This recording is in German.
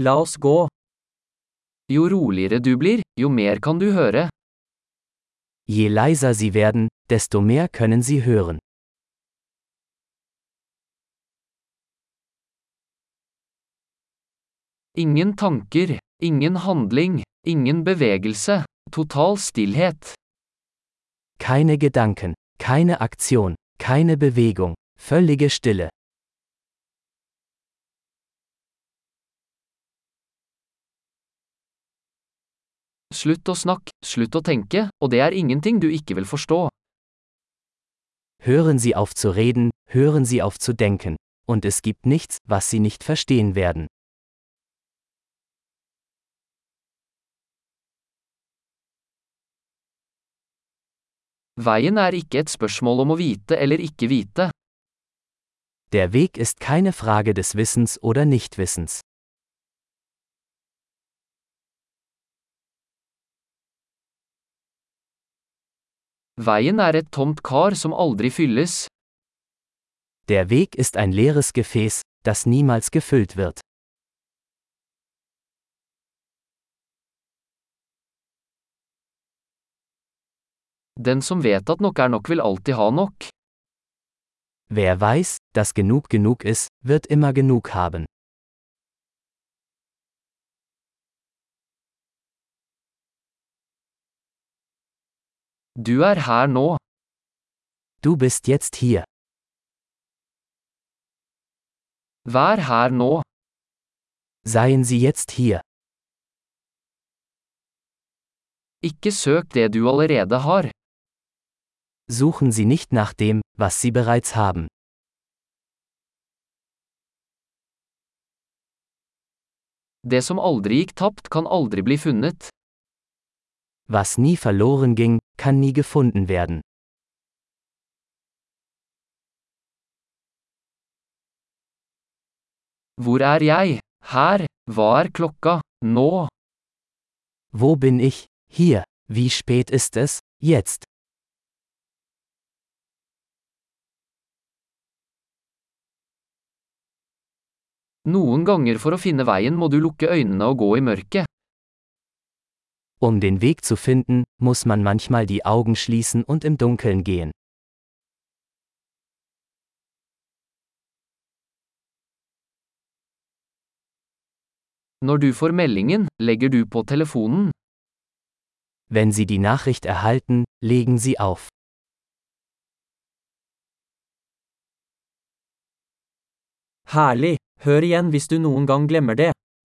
La oss gå. Jo roligere du blir, jo mer kan du høre. Je leiser Sie werden, desto mehr können Sie hören. Ingen tanker, ingen handling, ingen bevegelse, total stillhet. Keine Gedanken, keine Aktion, keine Bewegung, völlige Stille. Slutt å snakke, slutt å tenke, og det er ingenting du ikke vil forstå. Hören Sie auf zu reden, hören Sie auf zu denken, und es gibt nichts, was Sie nicht verstehen werden. Veien er ikke et spørsmål om å vite eller ikke vite. Der Weg ist keine Frage des Wissens oder Nichtwissens. Veien er et tomt kar som aldri fylles. Der Weg ist ein leeres Gefäß, das niemals gefüllt wird. Den som vet at nok er nok vil alltid ha nok. Wer weiß, dass genug genug ist, wird immer genug haben. Du er her nå. Du bist jetzt hier. Vær her nå. Seien Sie jetzt hier. Ikke søk det du allerede har. Suchen Sie nicht nach dem, was Sie bereits haben. Det som aldri gikk tapt, kan aldri bli funnet. Was nie verloren ging, kann nie gefunden werden. Hvor er jeg? Her. Hva er klokka? Nå. Wo bin ich? Hier. Wie spät ist es? Jetzt. Noen ganger for å finne veien må du lukke øynene og gå i mørket. Um den Weg zu finden, muss man manchmal die Augen schließen und im Dunkeln gehen. Når du får meldingen, legger du på telefonen. Wenn Sie die Nachricht erhalten, legen Sie auf. Herlig! Hør igjen hvis du noen gang glemmer det.